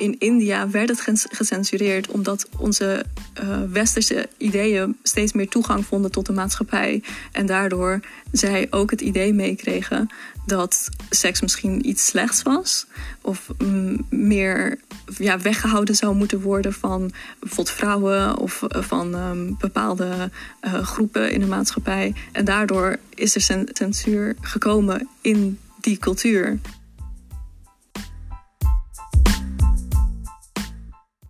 in India werd het gecensureerd omdat onze uh, westerse ideeën steeds meer toegang vonden tot de maatschappij. En daardoor zij ook het idee meekregen dat seks misschien iets slechts was. Of mm, meer ja, weggehouden zou moeten worden van bijvoorbeeld vrouwen of eh, van um, bepaalde uh, groepen in de maatschappij. En daardoor is er censuur gekomen in die cultuur.